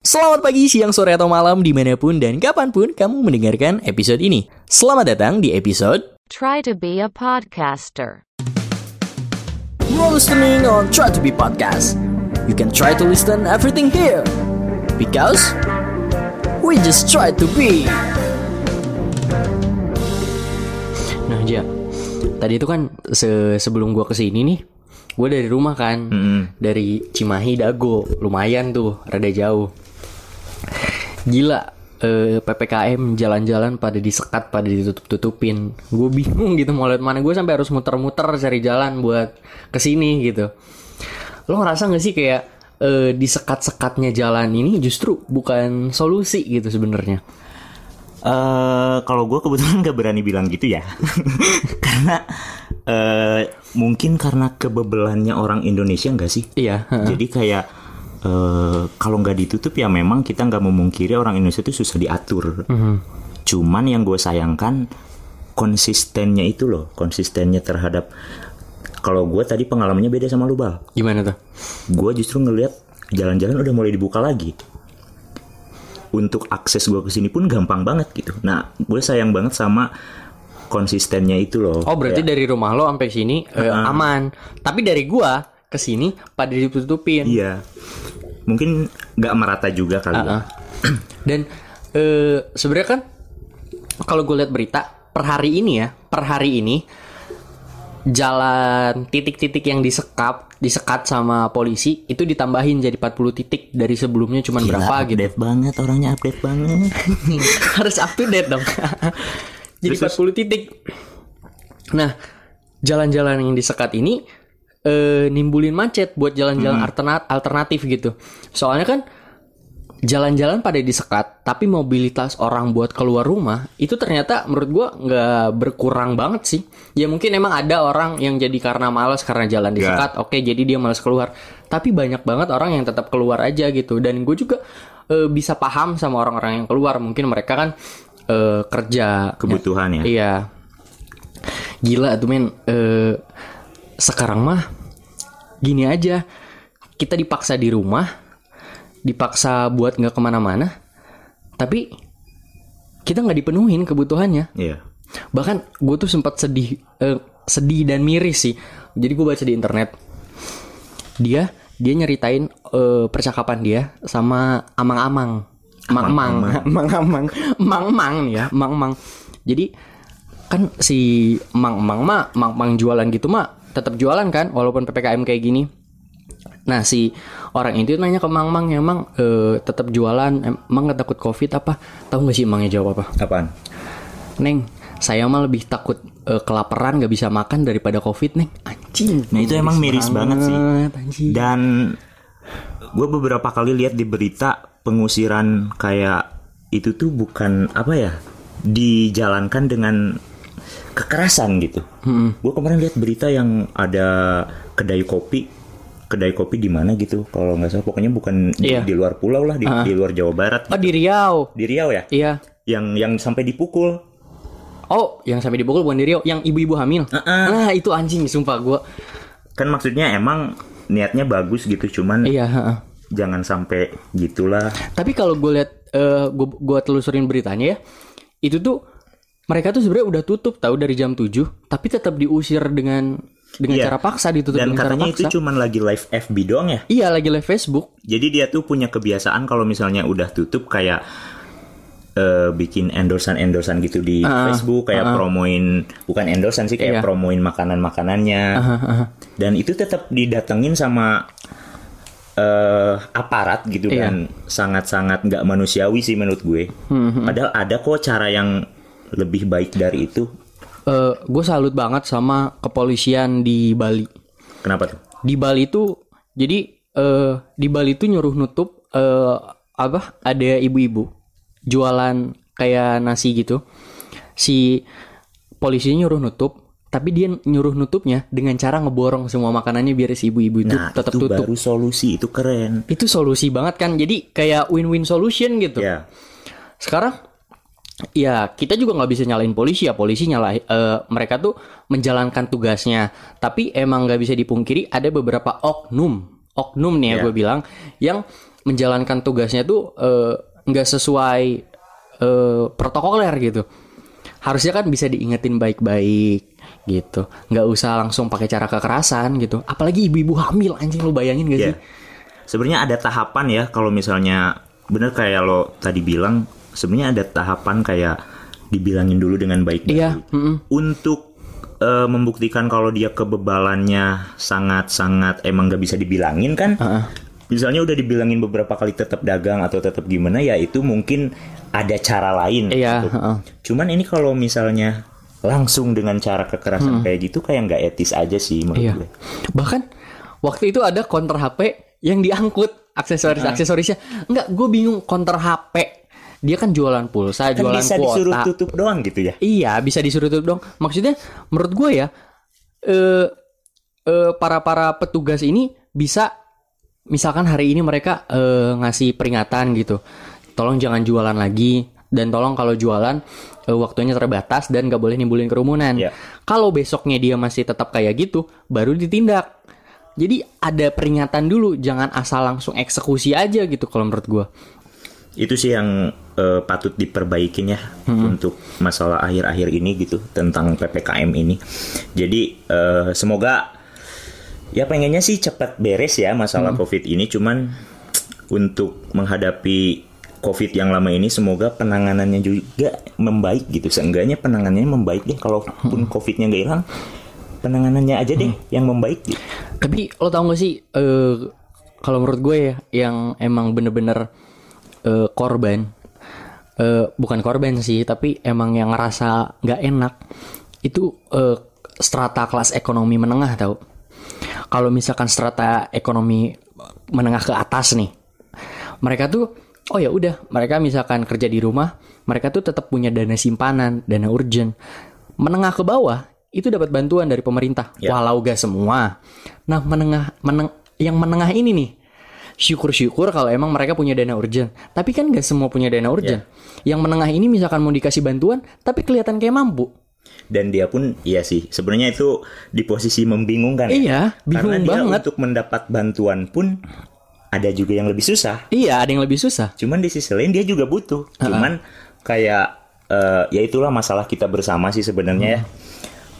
Selamat pagi, siang, sore, atau malam di mana pun dan kapan pun kamu mendengarkan episode ini. Selamat datang di episode Try to be a podcaster. You're listening on Try to Be Podcast. You can try to listen everything here. Because we just try to be. Nah, Ja. Tadi itu kan se- sebelum gua ke sini nih, gue dari rumah kan, dari Cimahi Dago, lumayan tuh, rada jauh. Gila, eh, ppkm jalan-jalan pada disekat, pada ditutup-tutupin. Gue bingung gitu mau lihat mana. Gue sampai harus muter-muter cari jalan buat ke sini gitu. Lo ngerasa gak sih kayak eh, disekat-sekatnya jalan ini justru bukan solusi gitu sebenarnya? eh kalau gue kebetulan gak berani bilang gitu ya, karena eh mungkin karena kebebelannya orang Indonesia nggak sih? Iya. Jadi kayak eh kalau nggak ditutup ya memang kita nggak memungkiri orang Indonesia itu susah diatur. Cuman yang gue sayangkan konsistennya itu loh, konsistennya terhadap kalau gue tadi pengalamannya beda sama lu bal. Gimana tuh? Gue justru ngelihat jalan-jalan udah mulai dibuka lagi. Untuk akses gue ke sini pun gampang banget gitu. Nah, gue sayang banget sama konsistennya itu loh. Oh berarti Kayak- dari rumah lo sampai sini eh, aman. Tapi dari gua ke sini pada ditutupin. Iya. Mungkin nggak merata juga kali ya. Heeh. Dan eh, sebenarnya kan kalau gue lihat berita per hari ini ya, per hari ini jalan titik-titik yang disekap, disekat sama polisi itu ditambahin jadi 40 titik dari sebelumnya cuman Gila, berapa gitu. update banget orangnya update banget. Harus up to date dong. jadi 40 titik. Nah, jalan-jalan yang disekat ini eh, nimbulin macet buat jalan-jalan alternat- alternatif gitu. Soalnya kan jalan-jalan pada disekat, tapi mobilitas orang buat keluar rumah itu ternyata menurut gua nggak berkurang banget sih. Ya mungkin emang ada orang yang jadi karena malas karena jalan disekat, oke jadi dia malas keluar. Tapi banyak banget orang yang tetap keluar aja gitu. Dan gue juga eh, bisa paham sama orang-orang yang keluar. Mungkin mereka kan eh, kerja Kebutuhan ya. Iya. Gila tuh men. Eh, sekarang mah gini aja. Kita dipaksa di rumah, dipaksa buat nggak ke mana-mana, tapi kita nggak dipenuhin kebutuhannya. Iya. Bahkan gue tuh sempat sedih, eh, sedih dan miris sih. Jadi gue baca di internet, dia dia nyeritain eh, percakapan dia sama amang-amang, mang-mang, mang-mang nih ya, mang-mang. Jadi kan si mang-mang mah, mang-mang jualan gitu mah tetap jualan kan, walaupun ppkm kayak gini. Nah si orang itu nanya ke Mang Mang emang eh, tetap jualan emang nggak takut covid apa? Tahu nggak sih Mangnya jawab apa? Apaan? Neng, saya mah lebih takut eh, kelaparan nggak bisa makan daripada covid neng. Anjing. Nah, itu emang miris banget sih. Anjing. Dan gue beberapa kali lihat di berita pengusiran kayak itu tuh bukan apa ya dijalankan dengan kekerasan gitu. Gue kemarin lihat berita yang ada kedai kopi, kedai kopi di mana gitu. Kalau nggak salah pokoknya bukan di, Iya. di luar pulau lah, di, di luar Jawa Barat. Oh di Riau. Di Riau ya? Iya. Yang yang sampai dipukul. Oh, yang sampai dipukul bukan di Riau, yang ibu-ibu hamil. Ah, itu anjing, sumpah gua. Kan maksudnya emang niatnya bagus gitu, cuman Iya, heeh. jangan sampai gitulah. Tapi kalau gue lihat eh gue telusurin beritanya ya, itu tuh mereka tuh sebenarnya udah tutup tahu dari jam 7, tapi tetap diusir dengan dengan Iya. cara paksa ditutup Dan dengan cara katanya itu paksa. cuman lagi live FB doang ya. Iya, lagi live Facebook. Jadi dia tuh punya kebiasaan kalau misalnya udah tutup kayak eh, bikin endorsan-endorsan gitu di Facebook kayak promoin bukan endorsan sih kayak Iya. promoin makanan-makanannya. Dan itu tetap didatengin sama eh aparat gitu Iya. dan sangat-sangat nggak manusiawi sih menurut gue. Padahal ada kok cara yang lebih baik dari itu. Eh gue salut banget sama kepolisian di Bali. Kenapa tuh? Di Bali tuh jadi eh di Bali tuh nyuruh nutup eh apa? Ada ibu-ibu jualan kayak nasi gitu. Si polisinya nyuruh nutup, tapi dia nyuruh nutupnya dengan cara ngeborong semua makanannya biar si ibu-ibu itu Nah, tetap itu tutup. baru solusi, itu keren. Itu solusi banget kan. Jadi kayak win-win solution gitu. Ya. Sekarang ya kita juga nggak bisa nyalain polisi ya polisi nyala eh, mereka tuh menjalankan tugasnya tapi emang nggak bisa dipungkiri ada beberapa oknum oknum nih ya Iya. gue bilang yang menjalankan tugasnya tuh eh, nggak sesuai eh, protokoler gitu. Harusnya kan bisa diingetin baik-baik gitu. nggak usah langsung pakai cara kekerasan gitu. Apalagi ibu-ibu hamil anjing lu bayangin gak sih? Ya. Sebenarnya ada tahapan ya kalau misalnya bener kayak lo tadi bilang sebenarnya ada tahapan kayak dibilangin dulu dengan baik-baik. Iya, mm-mm. Untuk eh, membuktikan kalau dia kebebalannya sangat-sangat emang gak bisa dibilangin kan? Heeh. Misalnya udah dibilangin beberapa kali tetap dagang atau tetap gimana ya itu mungkin ada cara lain. Iya, gitu. heeh. Cuman ini kalau misalnya langsung dengan cara kekerasan kayak gitu kayak nggak etis aja sih menurut Iya. gue. Bahkan waktu itu ada counter HP yang diangkut aksesoris aksesorisnya. Enggak, gue bingung counter HP. Dia kan jualan pulsa, Kan jualan bisa disuruh kuota. tutup doang gitu ya. Iya, bisa disuruh tutup dong. Maksudnya menurut gue ya eh eh, para para petugas ini bisa misalkan hari ini mereka eh, ngasih peringatan gitu. Tolong jangan jualan lagi dan tolong kalau jualan eh, waktunya terbatas dan gak boleh nimbulin kerumunan. Iya. Kalau besoknya dia masih tetap kayak gitu, baru ditindak. Jadi ada peringatan dulu, jangan asal langsung eksekusi aja gitu kalau menurut gue. Itu sih yang eh, patut diperbaikin ya untuk masalah akhir-akhir ini gitu tentang PPKM ini. Jadi eh, semoga ya pengennya sih cepat beres ya masalah COVID ini cuman untuk menghadapi COVID yang lama ini semoga penanganannya juga membaik gitu. Seenggaknya penanganannya membaik deh kalaupun COVID-nya nggak hilang penanganannya aja deh yang membaik gitu. Tapi lo tau gak sih eh kalau menurut gue ya yang emang bener-bener eh, korban eh, bukan korban sih tapi emang yang ngerasa nggak enak itu eh, strata kelas ekonomi menengah tau. Kalau misalkan strata ekonomi menengah ke atas nih, mereka tuh oh ya udah mereka misalkan kerja di rumah, mereka tuh tetap punya dana simpanan, dana urgent. Menengah ke bawah itu dapat bantuan dari pemerintah, Ya. walau gak semua. Nah menengah meneng yang menengah ini nih, syukur-syukur kalau emang mereka punya dana urgent. Tapi kan gak semua punya dana urgent. Yang menengah ini misalkan mau dikasih bantuan, tapi kelihatan kayak mampu. Dan dia pun iya sih sebenarnya itu di posisi membingungkan ya. Iya, Karena bingung dia banget. untuk mendapat bantuan pun ada juga yang lebih susah. Iya, ada yang lebih susah. Cuman di sisi lain dia juga butuh. Cuman kayak eh, ya itulah masalah kita bersama sih sebenarnya ya.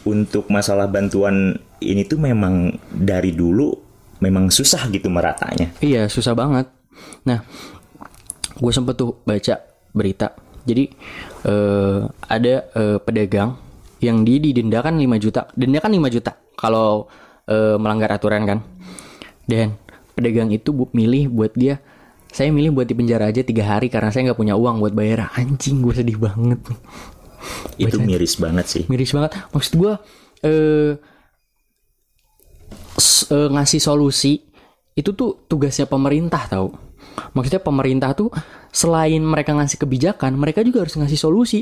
Untuk masalah bantuan ini tuh memang dari dulu memang susah gitu meratanya. Iya, susah banget. Nah, gue sempet tuh baca berita. Jadi eh, ada eh, pedagang yang dia didenda kan 5 juta. Denda kan 5 juta kalau eh, melanggar aturan kan. Dan pedagang itu bu- milih buat dia saya milih buat di penjara aja tiga hari karena saya nggak punya uang buat bayar anjing gue sedih banget Itu miris banget sih. miris banget maksud gue eh eh, ngasih solusi itu tuh tugasnya pemerintah tahu maksudnya pemerintah tuh selain mereka ngasih kebijakan mereka juga harus ngasih solusi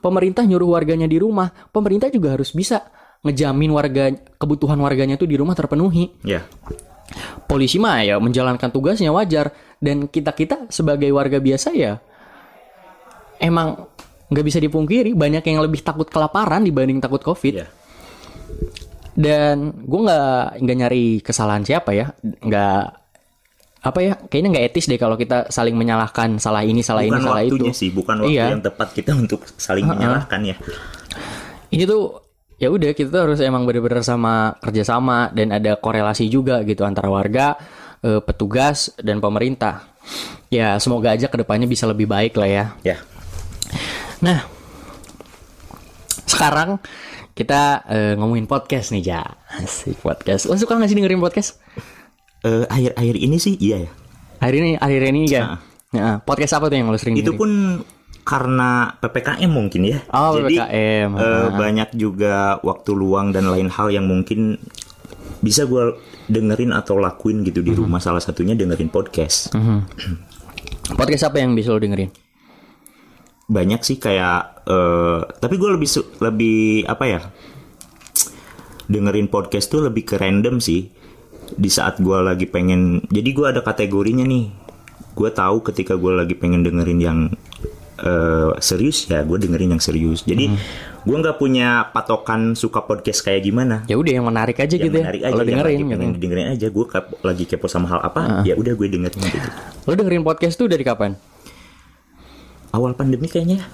pemerintah nyuruh warganya di rumah pemerintah juga harus bisa ngejamin warga kebutuhan warganya tuh di rumah terpenuhi Ya. polisi mah ya menjalankan tugasnya wajar dan kita kita sebagai warga biasa ya emang nggak bisa dipungkiri banyak yang lebih takut kelaparan dibanding takut covid Ya. Dan gue nggak nggak nyari kesalahan siapa ya nggak apa ya kayaknya nggak etis deh kalau kita saling menyalahkan salah ini salah Bukan ini salah itu sih, bukan waktu Iya. yang tepat kita untuk saling menyalahkan ya. ini tuh ya udah kita tuh harus emang bener-bener sama kerjasama dan ada korelasi juga gitu antara warga eh, petugas dan pemerintah ya semoga aja ke depannya bisa lebih baik lah ya Ya. nah sekarang kita eh, ngomongin podcast nih ja asik podcast lo suka nggak sih dengerin podcast Eh, akhir-akhir ini sih iya ya. hari ini akhir ini ya Nah, podcast apa tuh yang lo sering Itu dengerin? pun karena PPKM mungkin ya. Oh, Jadi PPKM. eh, banyak juga waktu luang dan lain hal yang mungkin bisa gue dengerin atau lakuin gitu di Mhm. rumah. Salah satunya dengerin podcast. podcast apa yang bisa lo dengerin Banyak sih kayak, eh, tapi gue lebih lebih apa ya? Dengerin podcast tuh lebih ke random sih. Di saat gue lagi pengen, jadi gue ada kategorinya nih. Gue tahu ketika gue lagi pengen dengerin yang eh, serius ya, gue dengerin yang serius. Jadi Mhm. gue nggak punya patokan suka podcast kayak gimana. ya udah yang menarik aja yang gitu menarik ya aja kalau yang dengerin pengen gitu. didengerin aja gue lagi kepo sama hal apa ya udah gue dengerin gitu Lo dengerin podcast tuh dari kapan? Awal pandemi kayaknya ya.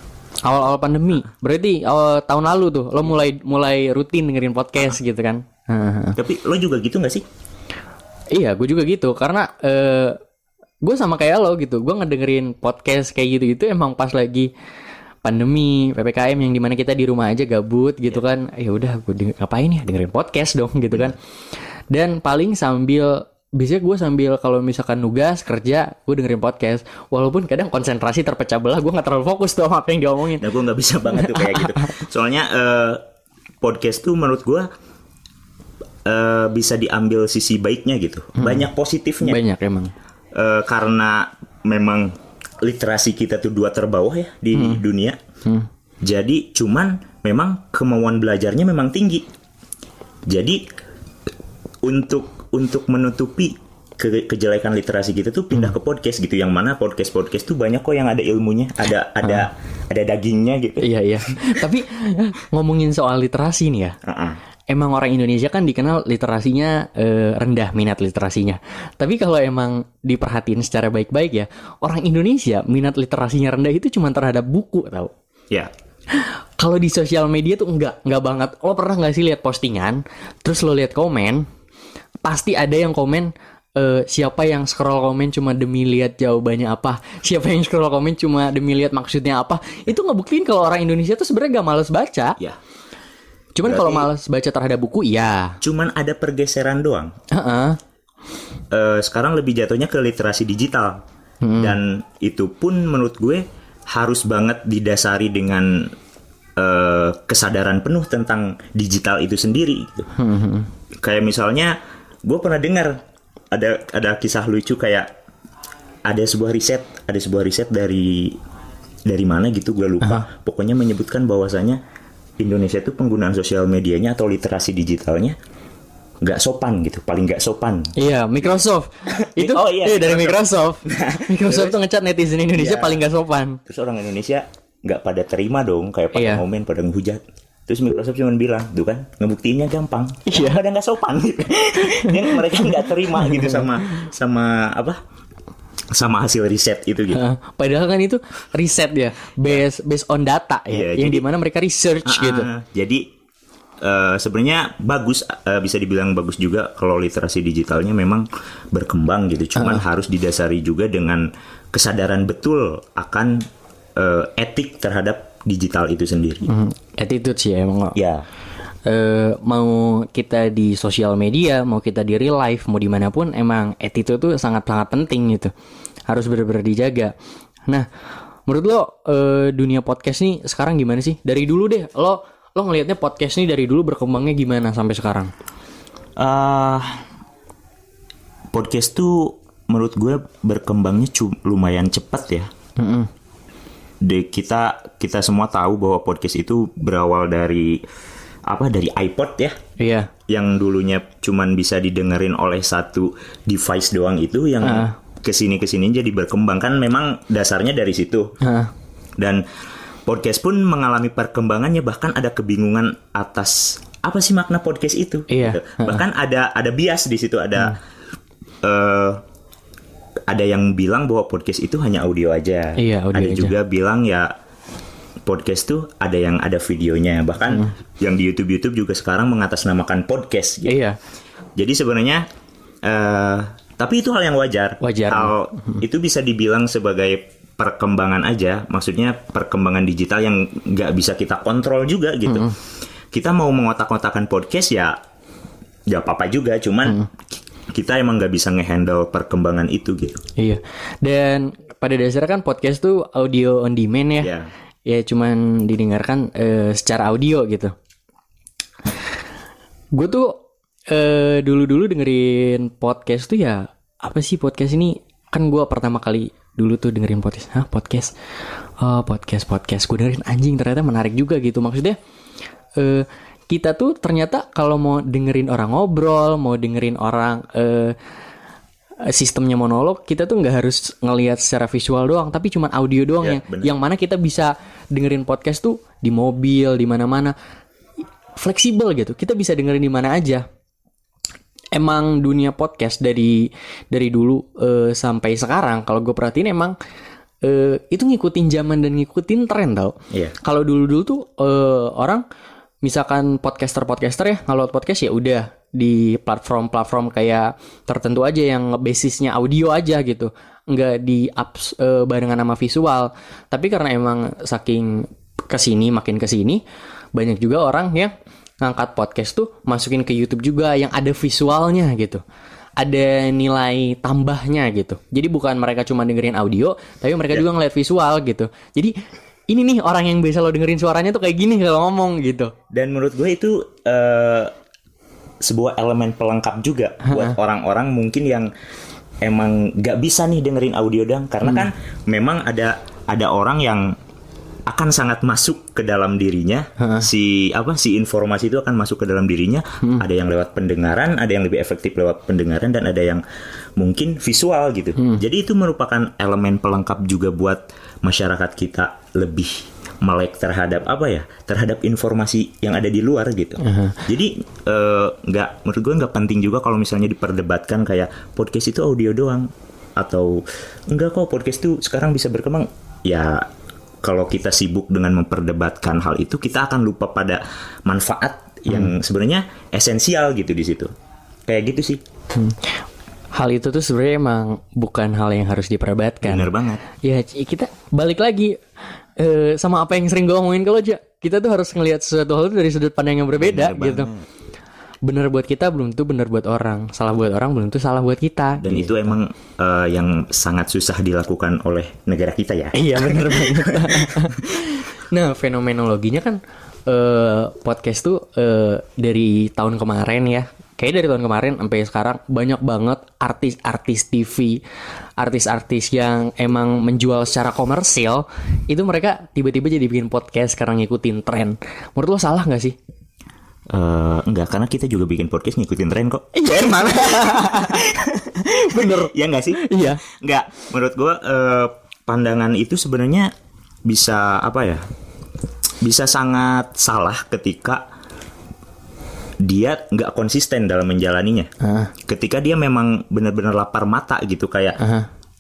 Awal-awal pandemi. Berarti awal tahun lalu tuh lo mulai mulai rutin dengerin podcast gitu kan? Tapi lo juga gitu nggak sih? Iya, gue juga gitu karena eh gue sama kayak lo gitu. Gue ngedengerin podcast kayak gitu itu emang pas lagi pandemi ppkm yang di mana kita di rumah aja gabut gitu kan. Ya udah, gue ngapain ya dengerin podcast dong gitu kan. Dan paling sambil biasanya gue sambil kalau misalkan nugas kerja gue dengerin podcast walaupun kadang konsentrasi terpecah belah gue nggak terlalu fokus tuh sama apa yang diomongin Nah gue nggak bisa banget tuh kayak gitu. Soalnya eh, podcast tuh menurut gue eh, bisa diambil sisi baiknya gitu. Banyak positifnya. banyak emang Eh, karena memang literasi kita tuh dua terbawah ya di dunia. Jadi cuman memang kemauan belajarnya memang tinggi. Jadi untuk untuk menutupi ke- kejelekan literasi kita tuh pindah ke podcast gitu. Yang mana podcast podcast tuh banyak kok yang ada ilmunya, ada ada ada dagingnya gitu. iya iya tapi ngomongin soal literasi nih ya Heeh. emang orang Indonesia kan dikenal literasinya eh, rendah minat literasinya. Tapi kalau emang diperhatiin secara baik-baik ya, orang Indonesia minat literasinya rendah itu cuma terhadap buku tau. Ya. Kalau di sosial media tuh enggak, enggak banget. Lo pernah nggak sih lihat postingan, terus lo lihat komen, pasti ada yang komen eh, siapa yang scroll komen cuma demi lihat jawabannya apa, siapa yang scroll komen cuma demi lihat maksudnya apa. Itu ngebuktiin kalau orang Indonesia tuh sebenarnya gak males baca. Ya. Cuman kalau males baca terhadap buku, ya. Cuman ada pergeseran doang. Heeh. Eh, sekarang lebih jatuhnya ke literasi digital. Dan itu pun menurut gue harus banget didasari dengan eh, kesadaran penuh tentang digital itu sendiri. gitu. Kayak misalnya, gue pernah dengar ada ada kisah lucu kayak ada sebuah riset, ada sebuah riset dari dari mana gitu gue lupa. Pokoknya menyebutkan bahwasanya Indonesia itu penggunaan sosial medianya atau literasi digitalnya nggak sopan gitu, paling nggak sopan. Iya, Microsoft. Itu Oh, iya, iya, dari Microsoft. Microsoft tuh ngecat netizen Indonesia Iya. paling gak sopan. Terus orang Indonesia nggak pada terima dong, kayak pada Iya. ngomen, pada ngehujat. Terus Microsoft cuma bilang, tuh kan, ngebuktiinnya gampang. Iya. Pada nggak sopan gitu. Yang mereka nggak terima gitu sama sama apa? Sama hasil riset itu gitu. Padahal kan itu riset ya, based based on data ya, Iya, yang jadi- di mana mereka research gitu. Ah, Jadi eh, sebenarnya bagus eh, bisa dibilang bagus juga kalau literasi digitalnya memang berkembang gitu. Cuman harus didasari juga dengan kesadaran betul akan eh, etik terhadap digital itu sendiri. Hmm, attitude sih ya, emang. Ya. Eh, mau kita di sosial media, mau kita di real life, mau di mana pun, emang attitude tuh sangat-sangat penting gitu. Harus benar-benar dijaga. Nah, menurut lo eh, dunia podcast nih sekarang gimana sih? Dari dulu deh, lo lo ngelihatnya podcast nih dari dulu berkembangnya gimana sampai sekarang? eh podcast tuh menurut gue berkembangnya lumayan cepat ya. Mm-mm. De, kita kita semua tahu bahwa podcast itu berawal dari apa dari iPod ya. Iya. yang dulunya cuman bisa didengerin oleh satu device doang itu yang ke sini ke sini jadi berkembang kan memang dasarnya dari situ Heeh. dan podcast pun mengalami perkembangannya bahkan ada kebingungan atas apa sih makna podcast itu Iya. Gitu. bahkan ada ada bias di situ ada eh, ada yang bilang bahwa podcast itu hanya audio aja Iya, audio ada aja. juga bilang ya podcast tuh ada yang ada videonya bahkan yang di YouTube YouTube juga sekarang mengatasnamakan podcast gitu. Iya. Jadi sebenarnya eh tapi itu hal yang wajar. Wajar. Hal itu bisa dibilang sebagai perkembangan aja, maksudnya perkembangan digital yang nggak bisa kita kontrol juga gitu. Kita mau mengotak-ngotakan podcast ya, ya apa-apa juga, cuman kita emang nggak bisa ngehandle perkembangan itu gitu. Iya. Dan pada dasarnya kan podcast tuh audio on demand ya. Ya. Ya cuman didengarkan eh, secara audio gitu. Gue tuh eh, dulu-dulu dengerin podcast tuh ya apa sih podcast ini? Kan gue pertama kali dulu tuh dengerin podcast. Hah podcast? Oh podcast podcast. Gue dengerin anjing ternyata menarik juga gitu. Maksudnya eh, kita tuh ternyata kalau mau dengerin orang ngobrol, mau dengerin orang eh, sistemnya monolog kita tuh nggak harus ngelihat secara visual doang tapi cuma audio doang Ya, yang bener. yang mana kita bisa dengerin podcast tuh di mobil di mana-mana fleksibel gitu kita bisa dengerin di mana aja emang dunia podcast dari dari dulu eh, sampai sekarang kalau gue perhatiin emang eh, itu ngikutin zaman dan ngikutin tren tau. Iya. Kalau dulu-dulu tuh eh, orang misalkan podcaster-podcaster ya kalau podcast ya udah di platform-platform kayak tertentu aja yang basisnya audio aja gitu. Nggak di ups eh, barengan sama visual. Tapi karena emang saking ke sini makin ke sini banyak juga orang yang ngangkat podcast tuh masukin ke YouTube juga yang ada visualnya gitu. Ada nilai tambahnya gitu. Jadi bukan mereka cuma dengerin audio tapi mereka juga ngeliat visual gitu. Jadi ini nih orang yang biasa lo dengerin suaranya tuh kayak gini kalau ngomong gitu. Dan menurut gue itu eh, sebuah elemen pelengkap juga buat orang-orang mungkin yang emang nggak bisa nih dengerin audio dong karena kan memang ada ada orang yang akan sangat masuk ke dalam dirinya. Si apa si informasi itu akan masuk ke dalam dirinya. Ada yang lewat pendengaran ada yang lebih efektif lewat pendengaran dan ada yang mungkin visual gitu. Jadi itu merupakan elemen pelengkap juga buat masyarakat kita lebih melek terhadap apa ya terhadap informasi yang ada di luar gitu. Jadi eh, nggak menurut gue nggak penting juga kalau misalnya diperdebatkan kayak podcast itu audio doang. Atau enggak kok podcast itu sekarang bisa berkembang. Ya kalau kita sibuk dengan memperdebatkan hal itu kita akan lupa pada manfaat yang sebenarnya esensial gitu di situ. Kayak gitu sih. Hal itu tuh sebenarnya emang bukan hal yang harus diperdebatkan. Bener banget. Ya kita balik lagi eh, sama apa yang sering gue ngomongin kalau aja kita tuh harus ngelihat sesuatu hal itu dari sudut pandang yang berbeda Bener gitu. Bener buat kita belum tentu bener buat orang, salah buat orang belum tentu salah buat kita. dan itu emang eh, yang sangat susah dilakukan oleh negara kita ya Iya bener banget. nah fenomenologinya kan eh, podcast tuh eh, dari tahun kemarin ya. Kayak dari tahun kemarin sampai sekarang banyak banget artis-artis TV, artis-artis yang emang menjual secara komersil, itu mereka tiba-tiba jadi bikin podcast sekarang ngikutin tren. Menurut lo salah nggak sih? Eh, enggak karena kita juga bikin podcast ngikutin tren kok Iya emang. Bener. ya enggak sih Iya. Enggak, menurut gua eh, pandangan itu sebenarnya bisa apa ya? Bisa sangat salah ketika dia nggak konsisten dalam menjalaninya. Ah. Ketika dia memang benar-benar lapar mata gitu kayak,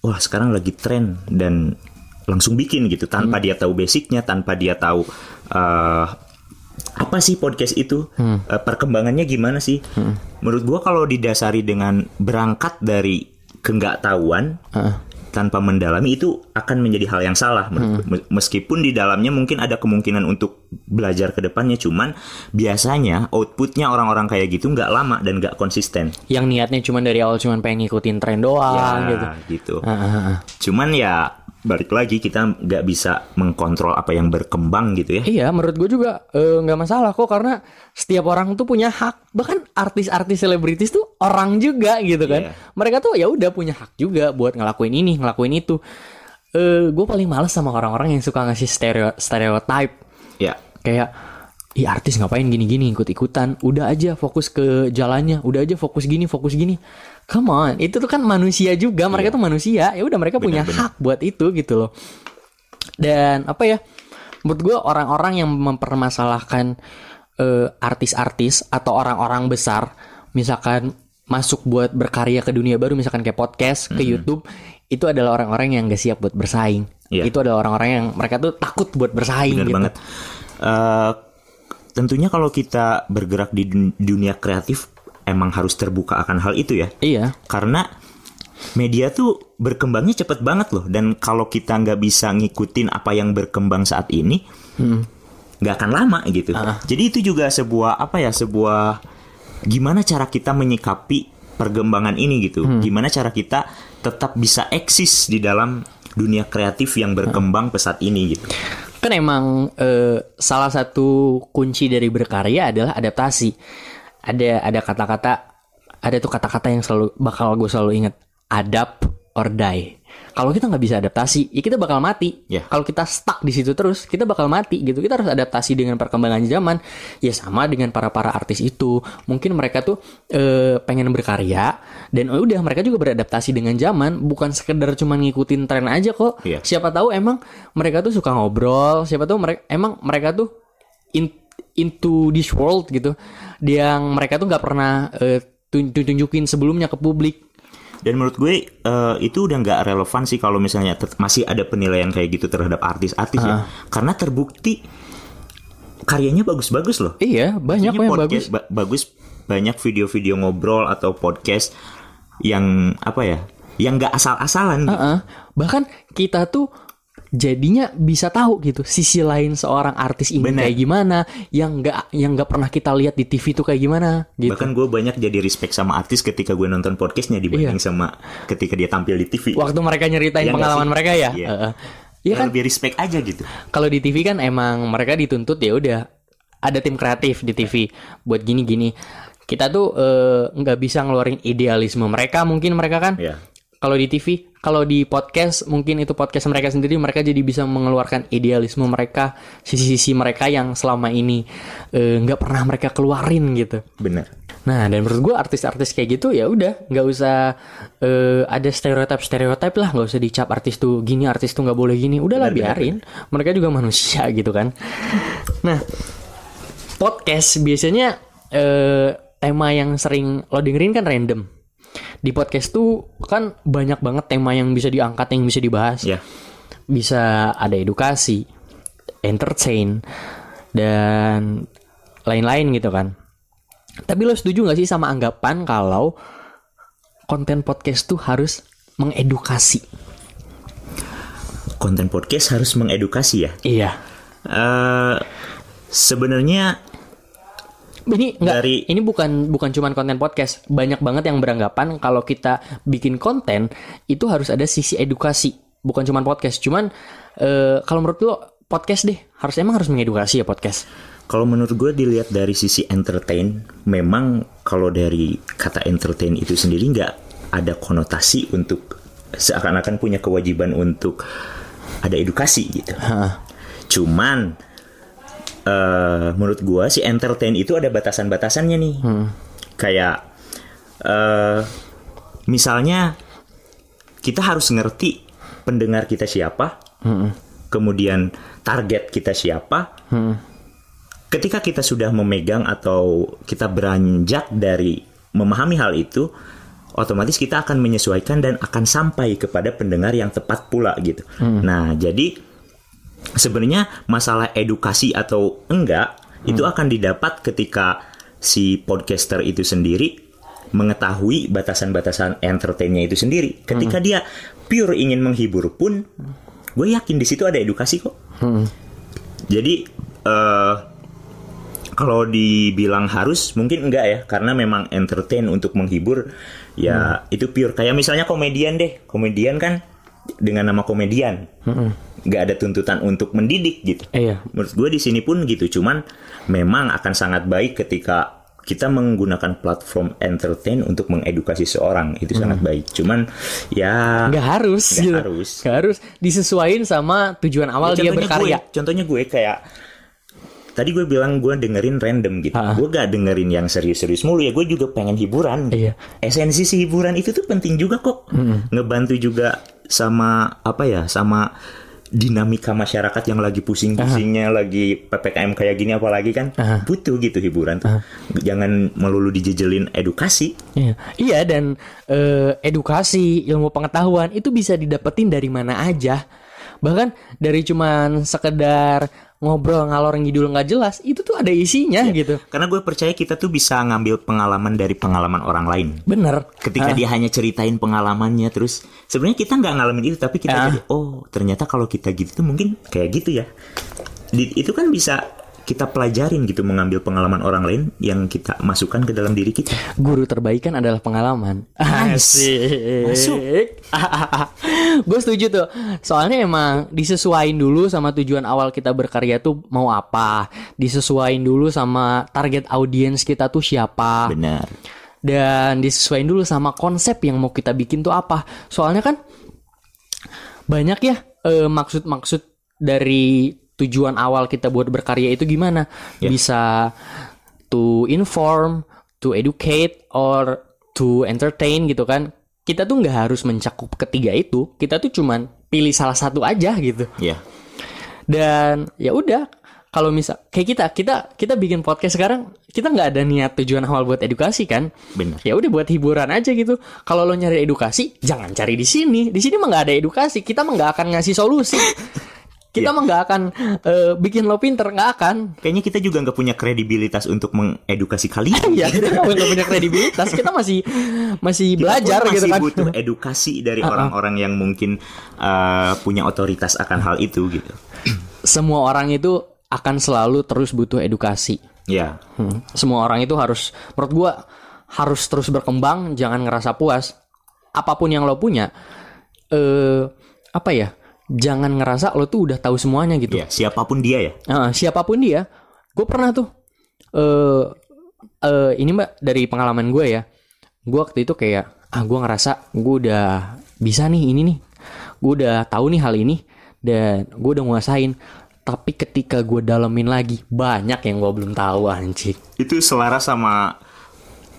wah sekarang lagi tren dan langsung bikin gitu tanpa dia tahu basicnya, tanpa dia tahu eh, apa sih podcast itu, Eh, perkembangannya gimana sih? Menurut gua kalau didasari dengan berangkat dari kenggaktahuan tanpa mendalami itu akan menjadi hal yang salah gua. meskipun di dalamnya mungkin ada kemungkinan untuk belajar ke depannya cuman biasanya outputnya orang-orang kayak gitu nggak lama dan nggak konsisten Yang niatnya cuma dari awal cuma pengen ngikutin tren doang ya gitu. gitu ah. cuman ya balik lagi kita nggak bisa mengkontrol apa yang berkembang gitu ya Iya, menurut gue juga eh, nggak masalah kok karena setiap orang tuh punya hak. Bahkan artis-artis selebritis tuh orang juga gitu kan. Iya. Mereka tuh ya udah punya hak juga buat ngelakuin ini, ngelakuin itu. Eh, gue paling males sama orang-orang yang suka ngasih stereo stereotype ya kayak Ih artis ngapain gini-gini ikut-ikutan Udah aja fokus ke jalannya Udah aja fokus gini fokus gini Come on. Itu tuh kan manusia juga. Mereka tuh manusia. Ya udah mereka punya hak buat itu gitu loh. Dan apa ya? Menurut gue orang-orang yang mempermasalahkan eh, Artis-artis Atau orang-orang besar Misalkan masuk buat berkarya ke dunia baru Misalkan kayak podcast Ke Youtube Itu adalah orang-orang yang gak siap buat bersaing. Iya. Itu adalah orang-orang yang Mereka tuh takut buat bersaing benar gitu. banget. Eh, tentunya kalau kita bergerak di dun- dunia kreatif emang harus terbuka akan hal itu ya. Iya. Karena media tuh berkembangnya cepet banget loh. Dan kalau kita nggak bisa ngikutin apa yang berkembang saat ini nggak akan lama gitu. Jadi itu juga sebuah apa ya sebuah gimana cara kita menyikapi perkembangan ini gitu. Gimana cara kita tetap bisa eksis di dalam dunia kreatif yang berkembang pesat ini gitu. Kan emang eh, salah satu kunci dari berkarya adalah adaptasi. Ada ada kata-kata ada tuh kata-kata yang selalu bakal gue selalu ingat adapt or die. Kalau kita nggak bisa adaptasi, ya kita bakal mati. Ya. Kalau kita stuck di situ terus, kita bakal mati gitu. Kita harus adaptasi dengan perkembangan zaman. Ya sama dengan para para artis itu. Mungkin mereka tuh eh, pengen berkarya dan oh udah mereka juga beradaptasi dengan zaman. Bukan sekedar cuma ngikutin tren aja kok. Iya. Siapa tahu emang mereka tuh suka ngobrol. Siapa tahu mereka emang mereka tuh in- into this world gitu. Yang mereka tuh nggak pernah tun- tunjukin sebelumnya ke publik. Dan menurut gue eh, itu udah nggak relevan sih kalau misalnya masih ada penilaian kayak gitu terhadap artis-artis ya. Karena terbukti karyanya bagus-bagus loh. Iya, banyak kok yang bagus. ba- bagus banyak video-video ngobrol atau podcast yang apa ya? Yang nggak asal-asalan gitu. Heeh. Bahkan kita tuh jadinya bisa tahu gitu sisi lain seorang artis ini Bener. kayak gimana yang nggak yang nggak pernah kita lihat di TV tuh kayak gimana gitu. Bahkan gue banyak jadi respect sama artis ketika gue nonton podcastnya dibanding sama ketika dia tampil di TV. Waktu mereka nyeritain Iya nggak pengalaman mereka ya. Iya. Iya kan Lebih respect aja gitu. kalau di TV kan emang mereka dituntut ya udah ada tim kreatif di TV buat gini-gini. Kita tuh eh, nggak bisa ngeluarin idealisme mereka mungkin mereka kan. Ya. Kalau di TV, kalau di podcast mungkin itu podcast mereka sendiri mereka jadi bisa mengeluarkan idealisme mereka, sisi-sisi mereka yang selama ini eh, nggak pernah mereka keluarin gitu. Bener. Nah, dan menurut gue artis-artis kayak gitu ya udah nggak usah eh, ada stereotip-stereotip lah, nggak usah dicap artis tuh gini, artis tuh nggak boleh gini. Udahlah Benar, benar, biarin, mereka juga manusia gitu kan. Nah, podcast biasanya eh, tema yang sering lo dengerin kan random. Di podcast tuh kan banyak banget tema yang bisa diangkat, yang bisa dibahas Ya. bisa ada edukasi, entertain, dan lain-lain gitu kan. Tapi lo setuju gak sih sama anggapan kalau konten podcast tuh harus mengedukasi? Konten podcast harus mengedukasi ya. Iya. Eh sebenarnya Ini enggak, Dari- ini bukan bukan cuman konten podcast. Banyak banget yang beranggapan kalau kita bikin konten itu harus ada sisi edukasi, bukan cuman podcast. Cuman eh, kalau menurut lo podcast deh, harus emang harus mengedukasi ya podcast. Kalau menurut gue dilihat dari sisi entertain, memang kalau dari kata entertain itu sendiri nggak ada konotasi untuk seakan-akan punya kewajiban untuk ada edukasi gitu. Cuman eh menurut gue si entertain itu ada batasan-batasannya nih. Kayak eh misalnya kita harus ngerti pendengar kita siapa, kemudian target kita siapa, ketika kita sudah memegang atau kita beranjak dari memahami hal itu, otomatis kita akan menyesuaikan dan akan sampai kepada pendengar yang tepat pula gitu. Nah, jadi sebenarnya masalah edukasi atau enggak itu akan didapat ketika si podcaster itu sendiri mengetahui batasan-batasan entertainnya itu sendiri. Ketika dia pure ingin menghibur pun, gue yakin di situ ada edukasi kok. Jadi eh kalau dibilang harus mungkin enggak ya karena memang entertain untuk menghibur ya itu pure. Kayak misalnya komedian deh. Komedian kan dengan nama komedian nggak ada tuntutan untuk mendidik gitu Iya. menurut gue di sini pun gitu cuman memang akan sangat baik ketika kita menggunakan platform entertain untuk mengedukasi seorang itu sangat baik cuman ya Nggak harus Nggak gitu. harus. Nggak harus disesuaikan sama tujuan awal Ya, dia berkarya. Gue, contohnya gue kayak tadi gue bilang gue dengerin random gitu. Ha. Gue gak dengerin yang serius-serius mulu ya. Gue juga pengen hiburan. gitu. Iya. Esensi si hiburan itu tuh penting juga kok. Ngebantu juga sama apa ya? Sama dinamika masyarakat yang lagi pusing-pusingnya, lagi ppkm kayak gini apalagi kan Aha. butuh gitu hiburan tuh. Jangan melulu dijejelin edukasi. Iya, iya dan eh, edukasi, ilmu pengetahuan itu bisa didapetin dari mana aja. Bahkan dari cuman sekedar ngobrol ngalor ngidul nggak jelas, itu tuh ada isinya gitu. Karena gue percaya kita tuh bisa ngambil pengalaman dari pengalaman orang lain. Bener. ketika dia hanya ceritain pengalamannya terus sebenarnya kita nggak ngalamin itu tapi kita Ah. jadi oh ternyata kalau kita gitu tuh mungkin kayak gitu ya Di- itu kan bisa kita pelajarin gitu mengambil pengalaman orang lain yang kita masukkan ke dalam diri kita Guru terbaik kan adalah pengalaman. Nice. Asik. Masuk. Gue setuju tuh. Soalnya emang disesuaiin dulu sama tujuan awal kita berkarya tuh mau apa. Disesuaiin dulu sama target audiens kita tuh siapa. benar dan disesuaikan dulu sama konsep yang mau kita bikin tuh apa. Soalnya kan banyak ya eh, maksud-maksud dari tujuan awal kita buat berkarya itu gimana? Bisa to inform, to educate, or to entertain gitu kan. Kita tuh nggak harus mencakup ketiga itu. Kita tuh cuman pilih salah satu aja gitu ya dan ya udah kalau misal kayak kita kita kita bikin podcast sekarang kita nggak ada niat tujuan awal buat edukasi kan Bener. ya udah buat hiburan aja gitu kalau lo nyari edukasi jangan cari di sini di sini mah nggak ada edukasi kita mah nggak akan ngasih solusi kita mah nggak akan eh, bikin lo pinter nggak akan Kayaknya kita juga nggak punya kredibilitas untuk mengedukasi kalian. ya kita nggak punya kredibilitas kita masih masih Kita belajar gitu masih kan butuh edukasi dari orang-orang yang mungkin uh, punya otoritas akan hal itu gitu. semua orang itu akan selalu terus butuh edukasi Ya, Hmm. Semua orang itu harus, menurut gua harus terus berkembang, jangan ngerasa puas. Apa pun yang lo punya, eh apa ya? Jangan ngerasa lo tuh udah tahu semuanya gitu. ya siapa pun dia ya. Ah, siapa pun dia, gue pernah tuh. Eh eh, ini mbak dari pengalaman gue ya. Gue waktu itu kayak, ah gue ngerasa gue udah bisa nih ini nih. Gue udah tahu nih hal ini dan gue udah nguasain. Tapi ketika gue dalemin lagi, banyak yang gue belum tahu anjing. Itu selaras sama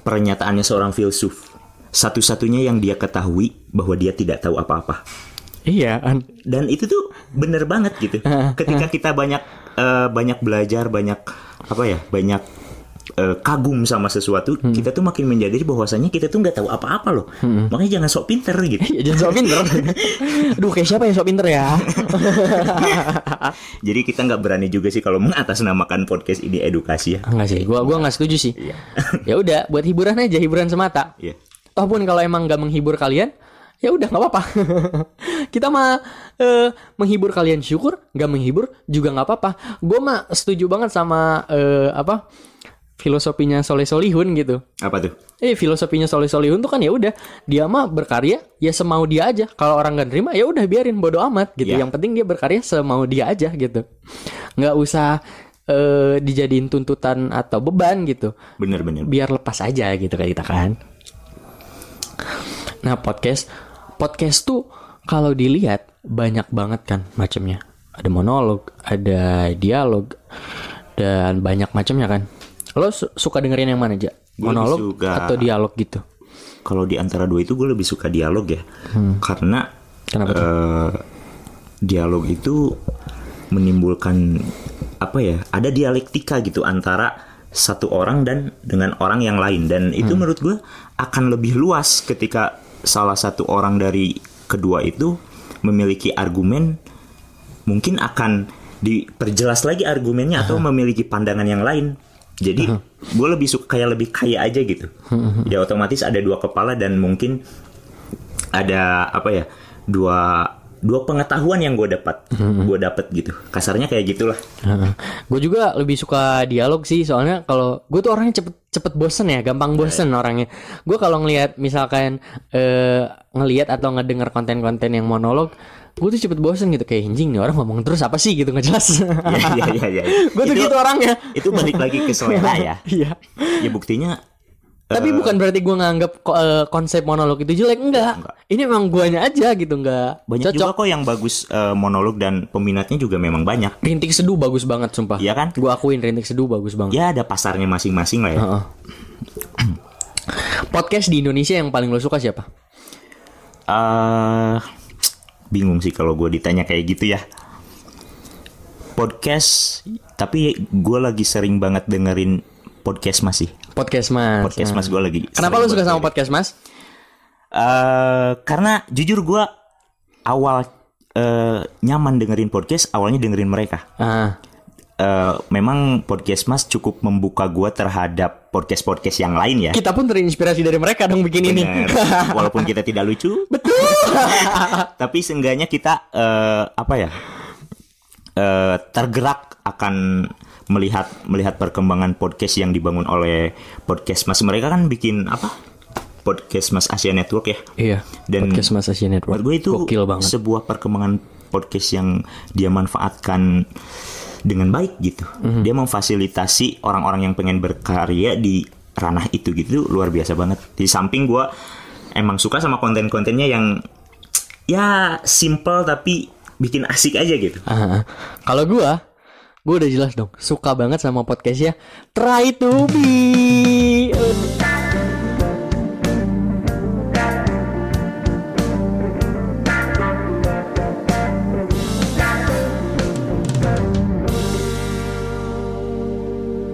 pernyataannya seorang filsuf. Satu-satunya yang dia ketahui bahwa dia tidak tahu apa-apa. Iya, an- Dan itu tuh bener banget gitu. Ketika kita banyak eh, banyak belajar, banyak apa ya, banyak eh, kagum sama sesuatu, kita tuh makin menjadi bahwasanya kita tuh nggak tahu apa-apa loh. Makanya jangan sok pinter gitu. Jangan sok pinter. Aduh, kayak siapa yang sok pinter ya? Jadi kita nggak berani juga sih kalau mengatasnamakan podcast ini edukasi ya. Enggak sih, gua gua nggak setuju sih. ya udah, buat hiburan aja, hiburan semata. Iya. Toh pun kalau emang nggak menghibur kalian, ya udah nggak apa-apa. Kita mah eh, menghibur kalian syukur, nggak menghibur juga nggak apa-apa. Gue mah setuju banget sama eh, apa filosofinya Soleh Solihun gitu. Apa tuh? Eh filosofinya Soleh Solihun tuh kan ya udah dia mah berkarya ya semau dia aja. Kalau orang gak nerima ya udah biarin bodo amat gitu. Iya. Yang penting dia berkarya semau dia aja gitu. Nggak usah eh, dijadiin tuntutan atau beban gitu. Bener-bener. Biar lepas aja gitu kayak kita kan. Nah podcast podcast tuh kalau dilihat banyak banget kan macamnya. Ada monolog, ada dialog dan banyak macamnya kan. Lo su- suka dengerin yang mana aja? Monolog suka- atau dialog gitu? Kalau di antara dua itu gue lebih suka dialog ya, karena Kenapa tuh? eh, dialog itu menimbulkan apa ya? Ada dialektika gitu antara satu orang dan dengan orang yang lain dan itu menurut gue akan lebih luas ketika salah satu orang dari kedua itu memiliki argumen mungkin akan diperjelas lagi argumennya atau memiliki pandangan yang lain. Jadi gue lebih suka kayak lebih kaya aja gitu. Ya otomatis ada dua kepala dan mungkin ada apa ya dua dua pengetahuan yang gue dapat gue dapat gitu. Kasarnya kayak gitulah. gue juga lebih suka dialog sih soalnya kalau gue tuh orangnya cepet cepet bosen ya gampang bosen orangnya gue kalau ngelihat misalkan eh, ngelihat atau ngedenger konten-konten yang monolog gue tuh cepet bosen gitu kayak anjing nih orang ngomong terus apa sih gitu nggak jelas Iya iya iya. iya. gue tuh Itu- gitu orangnya Itu balik lagi ke selera ya. iya Ya buktinya tapi eh, bukan berarti gue nganggap eh, konsep monolog itu jelek enggak, Enggak. ini emang guanya aja gitu enggak banyak cocok juga kok yang bagus eh, monolog dan peminatnya juga memang banyak. rintik seduh bagus banget sumpah Iya kan? gue akuin rintik seduh bagus banget Ya ada pasarnya masing-masing lah ya. Heeh. podcast di Indonesia yang paling lo suka siapa eh bingung sih kalau gue ditanya kayak gitu ya. Podcast, tapi gue lagi sering banget dengerin podcast masih. Podcast mas Podcast Nah. mas gue lagi. Kenapa lo suka sama dengerin. podcast mas? Eh, karena jujur gue awal eh, nyaman dengerin podcast, awalnya dengerin mereka. Ah, Eh, memang podcast mas cukup membuka gue terhadap podcast podcast yang lain ya. kita pun terinspirasi dari mereka dong bikin ini. Bener. Walaupun kita tidak lucu, Betul. tapi seenggaknya kita eh, apa ya eh, tergerak akan melihat melihat perkembangan podcast yang dibangun oleh podcast mas mereka kan bikin apa podcast mas Asia Network ya iya. Dan podcast Mas Asia Network. Gue itu gokil banget. sebuah perkembangan podcast yang dia manfaatkan dengan baik gitu. Mhm. Dia memfasilitasi orang-orang yang pengen berkarya di ranah itu gitu luar biasa banget. Di samping gue emang suka sama konten-kontennya yang ya simple tapi bikin asik aja gitu. Uh, kalau gua, gua udah jelas dong. Suka banget sama podcastnya. Try to be. Uh.